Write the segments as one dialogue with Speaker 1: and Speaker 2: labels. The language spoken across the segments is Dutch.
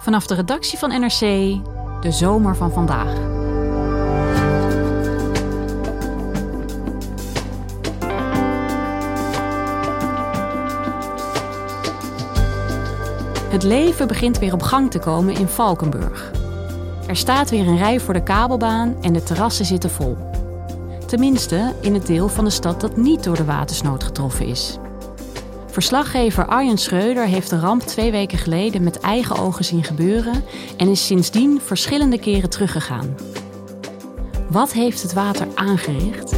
Speaker 1: Vanaf de redactie van NRC, de zomer van vandaag. Het leven begint weer op gang te komen in Valkenburg. Er staat weer een rij voor de kabelbaan en de terrassen zitten vol. Tenminste in het deel van de stad dat niet door de watersnood getroffen is. Verslaggever Arjen Schreuder heeft de ramp twee weken geleden met eigen ogen zien gebeuren en is sindsdien verschillende keren teruggegaan. Wat heeft het water aangericht?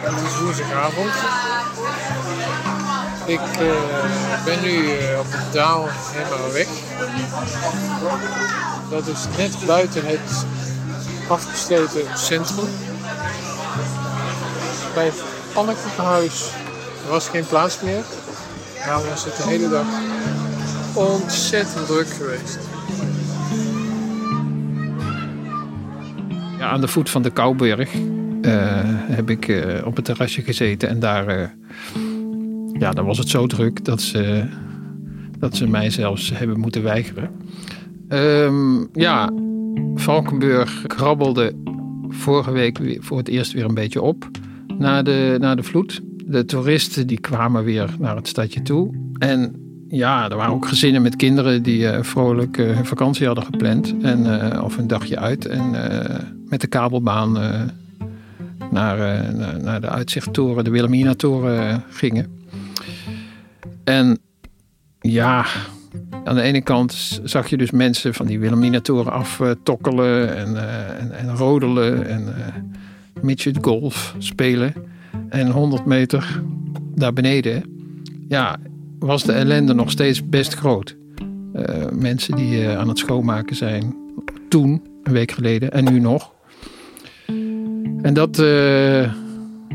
Speaker 2: Het is woensdagavond. Ik eh, ben nu eh, op de Daal helemaal weg. Dat is net buiten het afgesloten centrum. Bij het Pannenkoekenhuis was geen plaats meer. Daarom was het de hele dag ontzettend druk geweest.
Speaker 3: Ja, aan de voet van de Kouberg eh, heb ik eh, op het terrasje gezeten. En daar, eh, ja, daar was het zo druk dat ze, dat ze mij zelfs hebben moeten weigeren. Ehm, ja, Valkenburg krabbelde vorige week voor het eerst weer een beetje op na de, na de vloed. De toeristen die kwamen weer naar het stadje toe. En ja, er waren ook gezinnen met kinderen die eh, vrolijk eh, hun vakantie hadden gepland. En, eh, of een dagje uit. En met de kabelbaan naar, naar, de uitzichttoren, de Wilhelmina-toren gingen. En ja, aan de ene kant zag je dus mensen van die Wilhelmina-toren aftokkelen en, eh, en, en rodelen en midget golf spelen. En 100 meter daar beneden, ja, was de ellende nog steeds best groot. Eh, mensen die aan het schoonmaken zijn, toen, een week geleden en nu nog. En dat,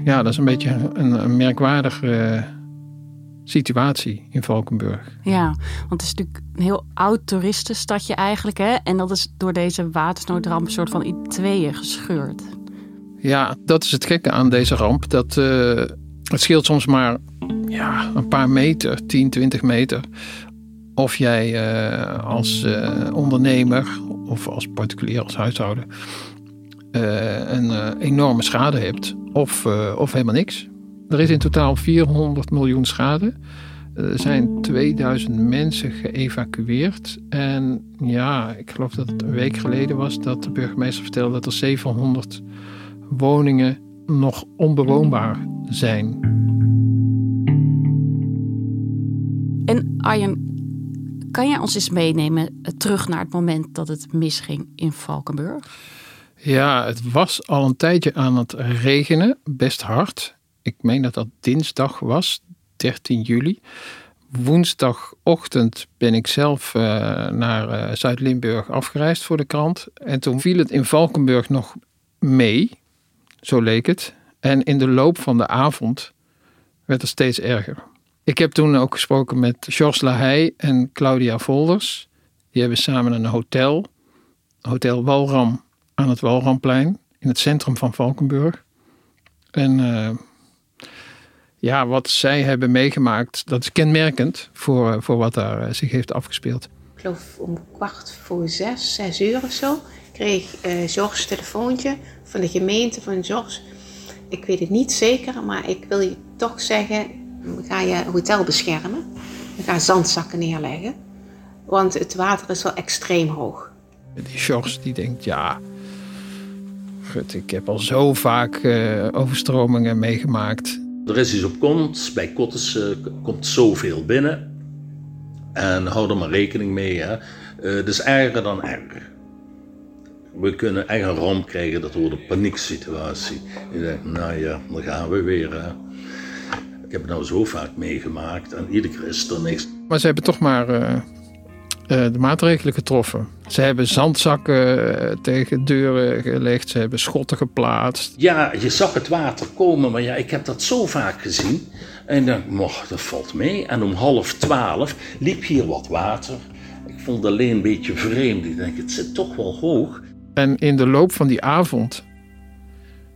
Speaker 3: ja, dat is een beetje een, een merkwaardige eh, situatie in Valkenburg.
Speaker 1: Ja, want het is natuurlijk een heel oud toeristenstadje eigenlijk. Hè? En dat is door deze watersnoodramp een soort van in tweeën gescheurd.
Speaker 3: Ja, dat is het gekke aan deze ramp. Dat, eh, het scheelt soms maar ja, een paar meter, 10, 20 meter. Of jij eh, als eh, ondernemer of als particulier, als huishouden, een enorme schade hebt. Of, of helemaal niks. Er is in totaal 400 miljoen schade. Er zijn 2000 mensen geëvacueerd. En ja, ik geloof dat het een week geleden was dat de burgemeester vertelde dat er 700 woningen nog onbewoonbaar zijn.
Speaker 1: En Arjen, kan jij ons eens meenemen eh, terug naar het moment dat het misging in Valkenburg?
Speaker 3: Ja, het was al een tijdje aan het regenen, best hard. Ik meen dat dat dinsdag was, 13 juli. Woensdagochtend ben ik zelf eh, naar eh, Zuid-Limburg afgereisd voor de krant. En toen viel het in Valkenburg nog mee, zo leek het. En in de loop van de avond werd het steeds erger. Ik heb toen ook gesproken met Georges Lahey en Claudia Volders. Die hebben samen een hotel, Hotel Walram, aan het Walramplein in het centrum van Valkenburg. En eh, ja, wat zij hebben meegemaakt, dat is kenmerkend voor, eh, voor wat daar eh, zich heeft afgespeeld.
Speaker 4: ik geloof om kwart voor zes, zes uur of zo, kreeg eh Georges een telefoontje van de gemeente van Georges. Ik weet het niet zeker, maar ik wil je toch zeggen, ga je hotel beschermen. Ga zandzakken neerleggen. Want het water is wel extreem hoog.
Speaker 3: Die George die denkt, ja, gut, ik heb al zo vaak uh, overstromingen meegemaakt.
Speaker 5: Er is iets op komst. Bij Kottes uh, komt zoveel binnen. En hou er maar rekening mee. Hè. Uh, het is erger dan erger. We kunnen echt een ramp krijgen, dat wordt een panieksituatie. Ik denk, nou ja, dan gaan we weer. Hè. Ik heb het nou zo vaak meegemaakt en iedere keer is er niks.
Speaker 3: Maar ze hebben toch maar uh, de maatregelen getroffen. Ze hebben zandzakken uh, tegen deuren gelegd, ze hebben schotten geplaatst.
Speaker 5: Ja, je zag het water komen, maar ja, ik heb dat zo vaak gezien. En dan dacht dat valt mee. En om half twaalf liep hier wat water. Ik vond het alleen een beetje vreemd. Ik denk, het zit toch wel hoog.
Speaker 3: En in de loop van die avond,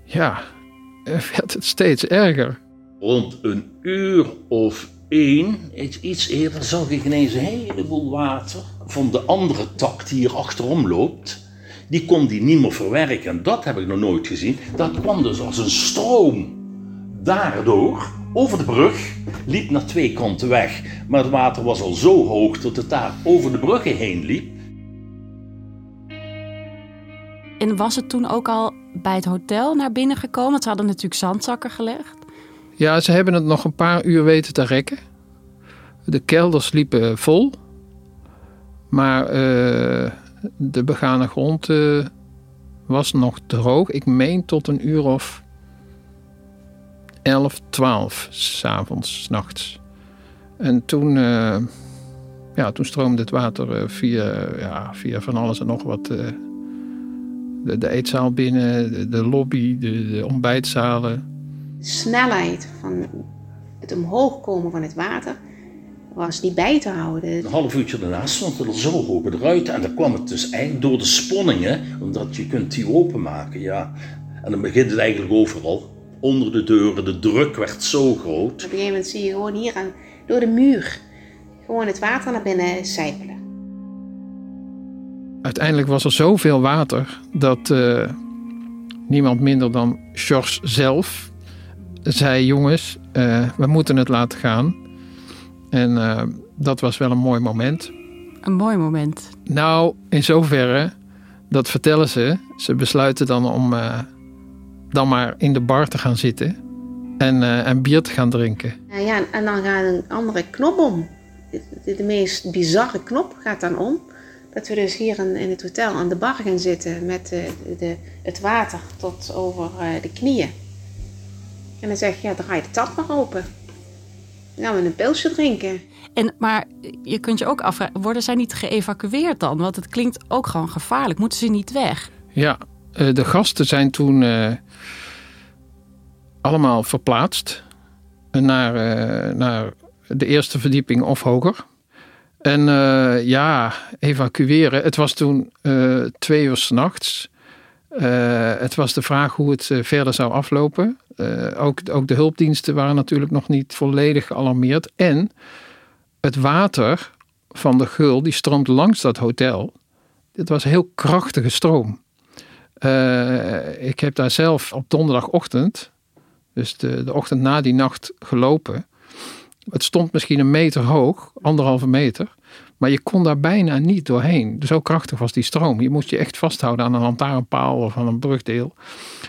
Speaker 3: ja, werd het steeds erger.
Speaker 5: Rond een uur of één, iets eerder, zag ik ineens een heleboel water van de andere tak die hier achterom loopt. Die kon die niet meer verwerken. En dat heb ik nog nooit gezien. Dat kwam dus als een stroom daardoor over de brug, liep naar twee kanten weg. Maar het water was al zo hoog dat het daar over de bruggen heen liep.
Speaker 1: En was het toen ook al bij het hotel naar binnen gekomen? Ze hadden natuurlijk zandzakken gelegd.
Speaker 3: Ja, ze hebben het nog een paar uur weten te rekken. De kelders liepen vol. Maar uh, de begane grond uh, was nog droog. Ik meen tot een uur of 11, 12 s'avonds, nachts. En toen, uh, ja, toen stroomde het water via, ja, via van alles en nog wat. De, de, eetzaal binnen, de, lobby, de, de ontbijtzalen
Speaker 4: snelheid van het omhoog komen van het water was niet bij te houden.
Speaker 5: Een half uurtje daarna stond het er zo hoog eruit en dan kwam het dus eigenlijk door de sponningen, omdat je kunt die openmaken, ja. En dan begint het eigenlijk overal. Onder de deuren, de druk werd zo groot. Op
Speaker 4: een gegeven moment zie je gewoon hier aan, door de muur gewoon het water naar binnen sijpelen.
Speaker 3: Uiteindelijk was er zoveel water dat uh, niemand minder dan George zelf zei: Jongens, uh, we moeten het laten gaan. En uh, dat was wel een mooi moment.
Speaker 1: Een mooi moment.
Speaker 3: Nou, in zoverre, dat vertellen ze. Ze besluiten dan om uh, dan maar in de bar te gaan zitten en, en bier te gaan drinken.
Speaker 4: Ja, en dan gaat een andere knop om. De, de, meest bizarre knop gaat dan om. Dat we dus hier in, in het hotel aan de bar gaan zitten met de, de, het water tot over de knieën. En dan zeg je, ja, draai de tap maar open. Dan gaan we een pilsje drinken.
Speaker 1: En, maar je kunt je ook afvragen, worden zij niet geëvacueerd dan? Want het klinkt ook gewoon gevaarlijk. Moeten ze niet weg?
Speaker 3: Ja, eh, de gasten zijn toen uh, allemaal verplaatst naar, uh, naar de eerste verdieping of hoger. En ja, evacueren. Het was toen twee uur s'nachts. Uh, het was de vraag hoe het verder zou aflopen. Uh, ook, ook de hulpdiensten waren natuurlijk nog niet volledig gealarmeerd. En het water van de gul die stroomt langs dat hotel. Dit was een heel krachtige stroom. Uh, ik heb daar zelf op donderdagochtend, dus de, de ochtend na die nacht, gelopen. Het stond misschien een meter hoog, anderhalve meter. Maar je kon daar bijna niet doorheen. Zo krachtig was die stroom. Je moest je echt vasthouden aan een lantaarnpaal of aan een brugdeel.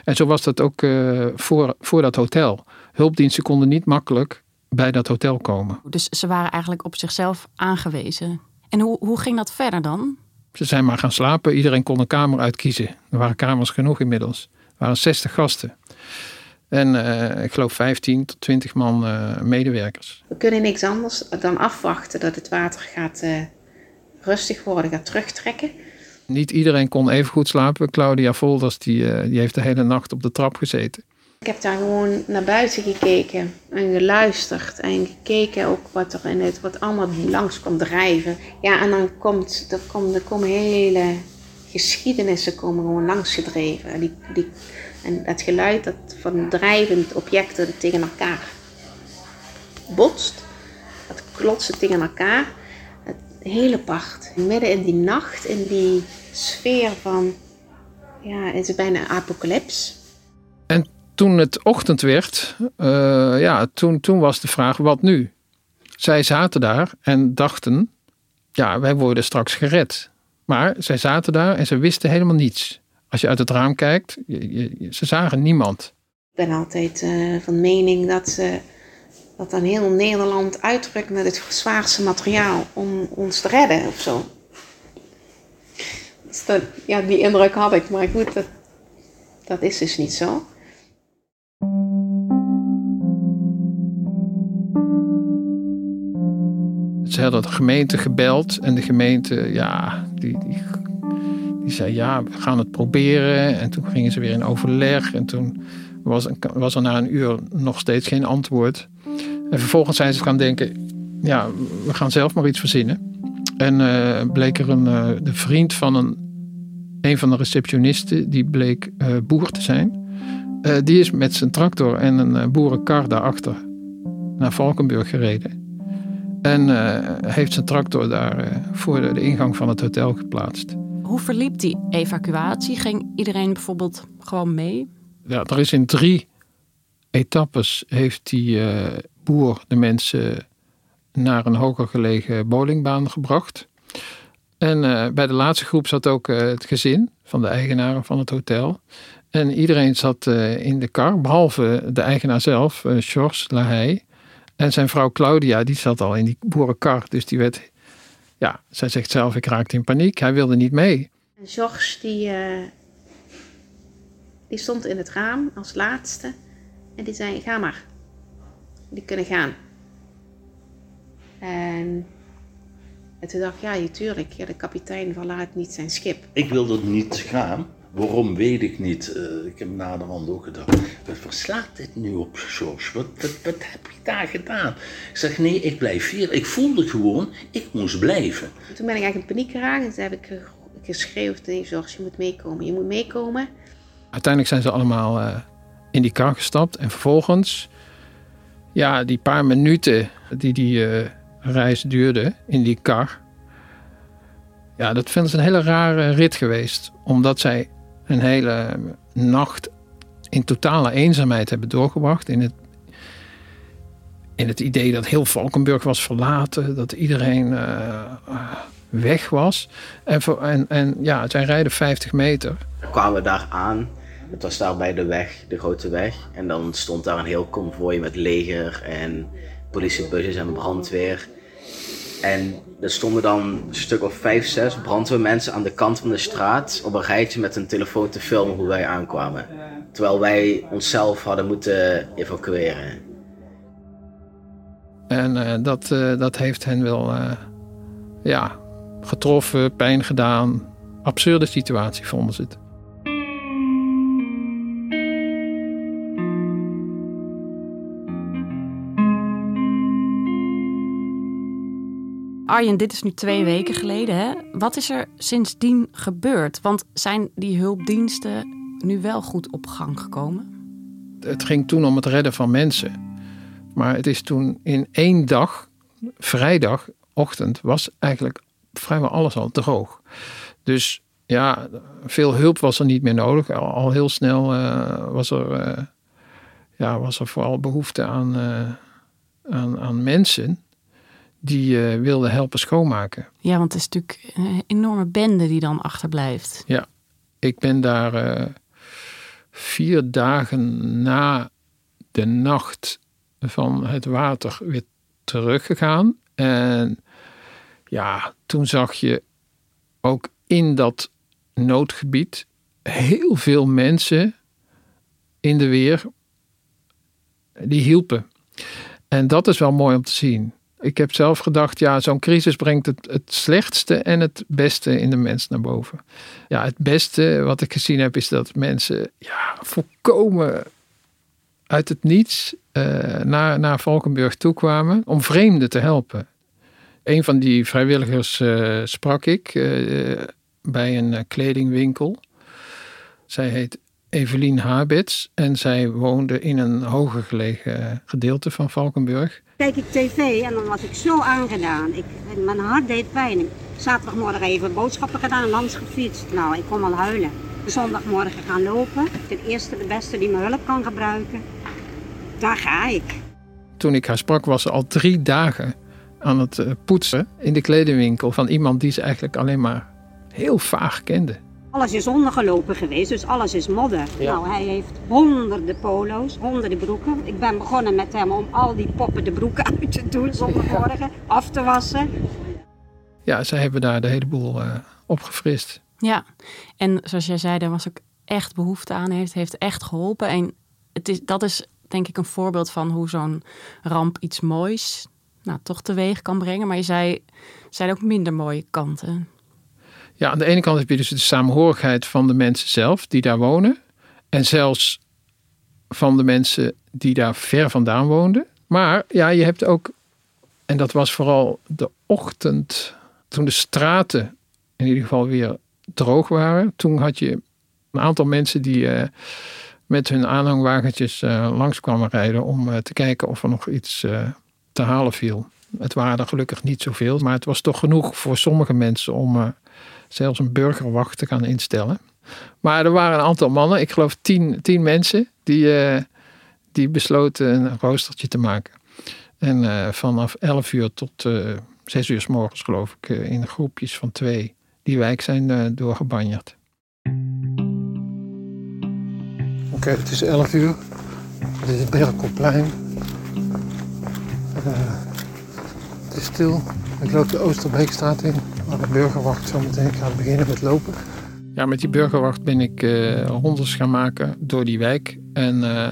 Speaker 3: En zo was dat ook uh, voor, voor dat hotel. Hulpdiensten konden niet makkelijk bij dat hotel komen.
Speaker 1: Dus ze waren eigenlijk op zichzelf aangewezen. En hoe, hoe ging dat verder dan?
Speaker 3: Ze zijn maar gaan slapen. Iedereen kon een kamer uitkiezen. Er waren kamers genoeg inmiddels. Er waren 60 gasten. En uh, ik geloof 15 tot 20 man uh, medewerkers.
Speaker 4: We kunnen niks anders dan afwachten dat het water gaat uh, rustig worden, gaat terugtrekken.
Speaker 3: Niet iedereen kon even goed slapen. Claudia Volders die, die heeft de hele nacht op de trap gezeten.
Speaker 4: Ik heb daar gewoon naar buiten gekeken en geluisterd en gekeken ook wat er in het, wat allemaal langs komt drijven. Ja, en dan komt, er, komt, er komen hele geschiedenissen komen gewoon langs gedreven. Die, die, en dat geluid dat van drijvend objecten tegen elkaar botst, dat klotsen tegen elkaar, het hele pacht. Midden in die nacht, in die sfeer van, ja, het is bijna apocalyps.
Speaker 3: En toen het ochtend werd, uh, ja, toen, toen was de vraag: wat nu? Zij zaten daar en dachten: ja, wij worden straks gered. Maar zij zaten daar en ze wisten helemaal niets. Als je uit het raam kijkt, je, ze zagen niemand.
Speaker 4: Ik ben altijd uh, van mening dat, ze dat dan heel Nederland uitdrukt met het zwaarste materiaal om ons te redden of zo. Dus dat, ja, die indruk had ik, maar goed, dat, dat is dus niet zo.
Speaker 3: Ze hadden de gemeente gebeld en de gemeente, ja, die, die, die zei ja, we gaan het proberen. En toen gingen ze weer in overleg en toen was, was er na een uur nog steeds geen antwoord. En vervolgens zijn ze gaan denken, ja, we gaan zelf maar iets verzinnen. En uh, bleek er een, uh, de vriend van een, een van de receptionisten, die bleek uh, boer te zijn. die is met zijn tractor en een boerenkar daarachter naar Valkenburg gereden. En heeft zijn tractor daar voor de ingang van het hotel geplaatst.
Speaker 1: Hoe verliep die evacuatie? Ging iedereen bijvoorbeeld gewoon mee?
Speaker 3: Ja, er is in drie etappes heeft die boer de mensen naar een hoger gelegen bowlingbaan gebracht. En uh, bij de laatste groep zat ook uh, het gezin van de eigenaren van het hotel. En iedereen zat in de kar, behalve de eigenaar zelf, Georges Lahey. En zijn vrouw Claudia, die zat al in die boerenkar. Dus die werd, ja, zij zegt zelf, ik raakte in paniek. Hij wilde niet mee.
Speaker 4: En Georges, die, die stond in het raam als laatste. En die zei, ga maar. Die kunnen gaan. En, en toen dacht ik, ja, tuurlijk, ja, de kapitein verlaat niet zijn schip.
Speaker 5: Ik wilde niet gaan. Waarom weet ik niet. Uh, ik heb naderhand ook gedacht, wat verslaat dit nu op, George? Wat, wat, wat heb je daar gedaan? Ik zeg, nee, ik blijf hier. Ik voelde gewoon, ik moest blijven.
Speaker 4: toen ben ik eigenlijk in paniek geraakt en toen heb ik geschreven tegen George, je moet meekomen, je moet meekomen.
Speaker 3: Uiteindelijk zijn ze allemaal uh, in die kar gestapt en vervolgens, ja, die paar minuten die die... Uh, reis duurde in die kar. Ja, dat vinden ze een hele rare rit geweest. Omdat zij een hele nacht in totale eenzaamheid hebben doorgebracht. In het, in het idee dat heel Valkenburg was verlaten. Dat iedereen uh, weg was. En, voor, en, en ja, zij rijden 50 meter.
Speaker 6: We kwamen daar aan. Het was daar bij de weg, de grote weg. En dan stond daar een heel konvooi met leger en politiebussen en brandweer. En er stonden dan een stuk of vijf, zes brandweermensen aan de kant van de straat op een rijtje met een telefoon te filmen hoe wij aankwamen. Terwijl wij onszelf hadden moeten evacueren.
Speaker 3: En uh, dat, uh, dat heeft hen wel uh, ja, getroffen, pijn gedaan. Absurde situatie vonden ze het.
Speaker 1: Arjen, dit is nu twee weken geleden. Hè? Wat is er sindsdien gebeurd? Want zijn die hulpdiensten nu wel goed op gang gekomen?
Speaker 3: Het ging toen om het redden van mensen. Maar het is toen in één dag, vrijdagochtend, was eigenlijk vrijwel alles al droog. Dus ja, veel hulp was er niet meer nodig. Al, heel snel uh, was, er, uh, ja, was er vooral behoefte aan, uh, aan, aan mensen die uh, wilde helpen schoonmaken.
Speaker 1: Ja, want het is natuurlijk een enorme bende die dan achterblijft.
Speaker 3: Ja, ik ben daar uh, vier dagen na de nacht van het water weer teruggegaan. En ja, toen zag je ook in dat noodgebied heel veel mensen in de weer die hielpen. En dat is wel mooi om te zien. Ik heb zelf gedacht, ja, zo'n crisis brengt het, het slechtste en het beste in de mens naar boven. Ja, het beste wat ik gezien heb is dat mensen ja, volkomen uit het niets uh, naar, naar Valkenburg toe kwamen om vreemden te helpen. Een van die vrijwilligers uh, sprak ik uh, bij een kledingwinkel. Zij heet Evelien Habits en zij woonde in een hoger gelegen gedeelte van Valkenburg
Speaker 7: kijk ik tv en dan was ik zo aangedaan. Ik, mijn hart deed pijn. Zaterdagmorgen even boodschappen gedaan, langs gefietst. Nou, ik kon al huilen. zondagmorgen gaan lopen. De eerste, de beste die mijn hulp kan gebruiken. Daar ga ik.
Speaker 3: Toen ik haar sprak was ze al drie dagen aan het eh, poetsen in de kledingwinkel van iemand die ze eigenlijk alleen maar heel vaag kende.
Speaker 7: Alles is ondergelopen geweest, dus alles is modder.
Speaker 3: Ja.
Speaker 7: Nou, hij heeft honderden polo's, honderden broeken. Ik ben begonnen met hem om al die poppen de broeken uit te doen zondagmorgen, af te wassen.
Speaker 3: Ja, ze hebben daar de hele boel eh, opgefrist.
Speaker 1: Ja, en zoals jij zei, daar was ook echt behoefte aan. Heeft, heeft echt geholpen. En het is, dat is denk ik een voorbeeld van hoe zo'n ramp iets moois nou, toch teweeg kan brengen. Maar je zei, er zijn ook minder mooie kanten.
Speaker 3: Ja, aan de ene kant heb je dus de samenhorigheid van de mensen zelf die daar wonen. En zelfs van de mensen die daar ver vandaan woonden. Maar ja, je hebt ook, en dat was vooral de ochtend toen de straten in ieder geval weer droog waren. Toen had je een aantal mensen die eh, met hun aanhangwagentjes eh, langs kwamen rijden om eh, te kijken of er nog iets te halen viel. Het waren er gelukkig niet zoveel, maar het was toch genoeg voor sommige mensen om zelfs een burgerwacht te gaan instellen. Maar er waren een aantal mannen, ik geloof tien, tien mensen, die, eh, die besloten een roostertje te maken. En eh, vanaf 11 uur tot eh 6 uur s morgens, geloof ik, in groepjes van twee, die wijk zijn doorgebanjerd.
Speaker 2: Oké, het is 11 uur. Dit is het Berkelplein. Het is stil. Ik loop de Oosterbeekstraat in, de burgerwacht zo meteen gaat beginnen met lopen.
Speaker 3: Ja, met die burgerwacht ben ik eh rondes gaan maken door die wijk. En eh,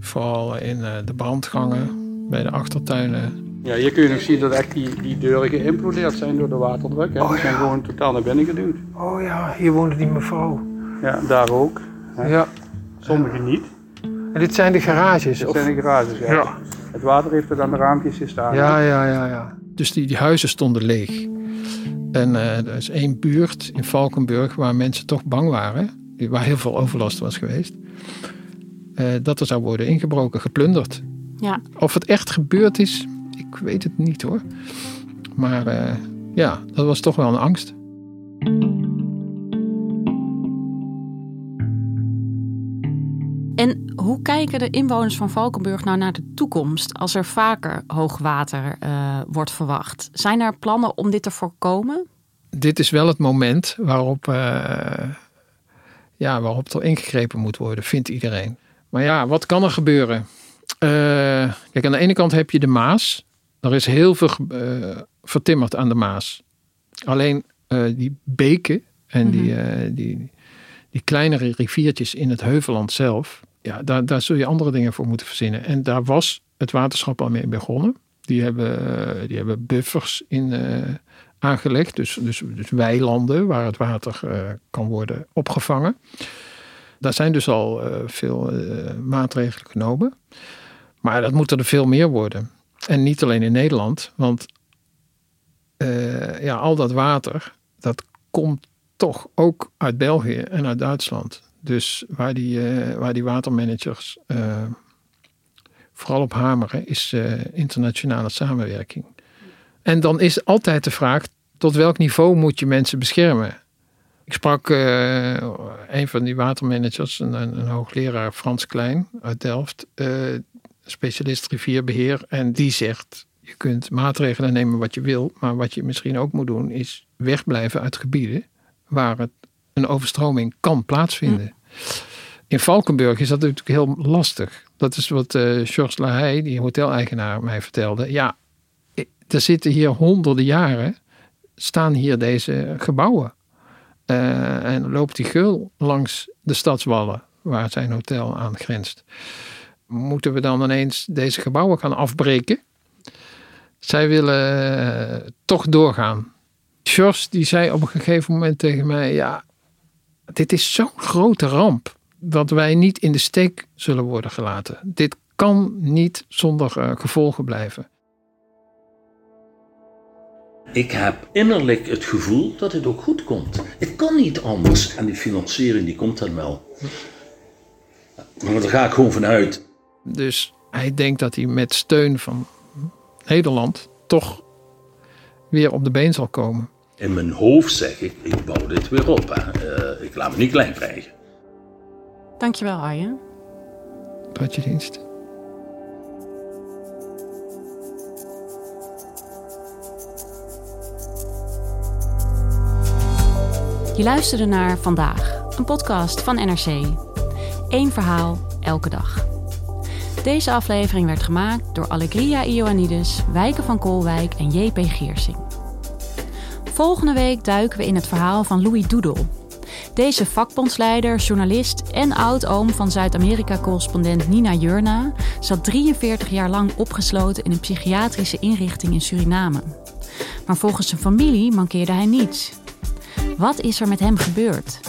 Speaker 3: vooral in eh, de brandgangen, bij de achtertuinen.
Speaker 8: Ja, hier kun je nog zien dat echt die, die deuren geïmplodeerd zijn door de waterdruk. Hè. die zijn gewoon totaal naar binnen geduwd.
Speaker 2: Oh ja, hier woonde die mevrouw.
Speaker 8: Ja, daar ook. hè.
Speaker 2: Ja.
Speaker 8: Sommigen niet.
Speaker 2: En dit zijn de garages?
Speaker 8: Dit
Speaker 2: of-
Speaker 8: zijn de garages, ja.
Speaker 2: Ja.
Speaker 8: Het water heeft er aan de raampjes gestaan.
Speaker 2: Ja, ja, ja, ja.
Speaker 3: Dus die, die huizen stonden leeg. En eh, er is één buurt in Valkenburg waar mensen toch bang waren. Waar heel veel overlast was geweest. eh, dat er zou worden ingebroken, geplunderd.
Speaker 1: Ja.
Speaker 3: Of het echt gebeurd is, ik weet het niet hoor. Maar eh, ja, dat was toch wel een angst.
Speaker 1: Hoe kijken de inwoners van Valkenburg nou naar de toekomst als er vaker hoogwater eh, wordt verwacht? Zijn er plannen om dit te voorkomen?
Speaker 3: Dit is wel het moment waarop, eh, ja, waarop er ingegrepen moet worden, vindt iedereen. Maar ja, wat kan er gebeuren? Eh, kijk, aan de ene kant heb je de Maas. Er is heel veel vertimmerd aan de Maas. Alleen die beken en die, eh, die, die kleinere riviertjes in het Heuvelland zelf, ja, daar, daar zul je andere dingen voor moeten verzinnen. En daar was het waterschap al mee begonnen. Die hebben, eh, die hebben buffers in, eh, aangelegd, dus, dus, dus weilanden waar het water eh, kan worden opgevangen. Daar zijn dus al veel maatregelen genomen. Maar dat moeten er veel meer worden. En niet alleen in Nederland, want ja, al dat water, dat komt toch ook uit België en uit Duitsland. Dus waar die, eh, waar die watermanagers eh, vooral op hameren, is eh, internationale samenwerking. En dan is altijd de vraag, tot welk niveau moet je mensen beschermen? Ik sprak een van die watermanagers, een, een, hoogleraar Frans Klein uit Delft, specialist rivierbeheer. En die zegt, je kunt maatregelen nemen wat je wil, maar wat je misschien ook moet doen is wegblijven uit gebieden waar het, een overstroming kan plaatsvinden. In Valkenburg is dat natuurlijk heel lastig. Dat is wat eh Georges Lahey, die hoteleigenaar, mij vertelde. Ja, er zitten hier honderden jaren, staan hier deze gebouwen. Eh, en loopt die geul langs de stadswallen waar zijn hotel aan grenst. Moeten we dan ineens deze gebouwen gaan afbreken? Zij willen eh, toch doorgaan. George die zei op een gegeven moment tegen mij: Ja, dit is zo'n grote ramp dat wij niet in de steek zullen worden gelaten. Dit kan niet zonder eh, gevolgen blijven.
Speaker 5: Ik heb innerlijk het gevoel dat het ook goed komt. Het kan niet anders. En die financiering die komt dan wel. Maar daar ga ik gewoon vanuit.
Speaker 3: Dus hij denkt dat hij met steun van Nederland toch weer op de been zal komen.
Speaker 5: In mijn hoofd zeg ik, ik bouw dit weer op. Hè. Eh, ik laat me niet klein krijgen.
Speaker 1: Dankjewel, Arjen.
Speaker 3: Tot je dienst.
Speaker 1: Je luisterde naar Vandaag, een podcast van NRC. Eén verhaal, elke dag. Deze aflevering werd gemaakt door Allegria Ioannidis, Wijken van Koolwijk en JP Geersing. Volgende week duiken we in het verhaal van Louis Doedel. Deze vakbondsleider, journalist en oud-oom van Zuid-Amerika-correspondent Nina Jurna zat 43 jaar lang opgesloten in een psychiatrische inrichting in Suriname. Maar volgens zijn familie mankeerde hij niets. Wat is er met hem gebeurd?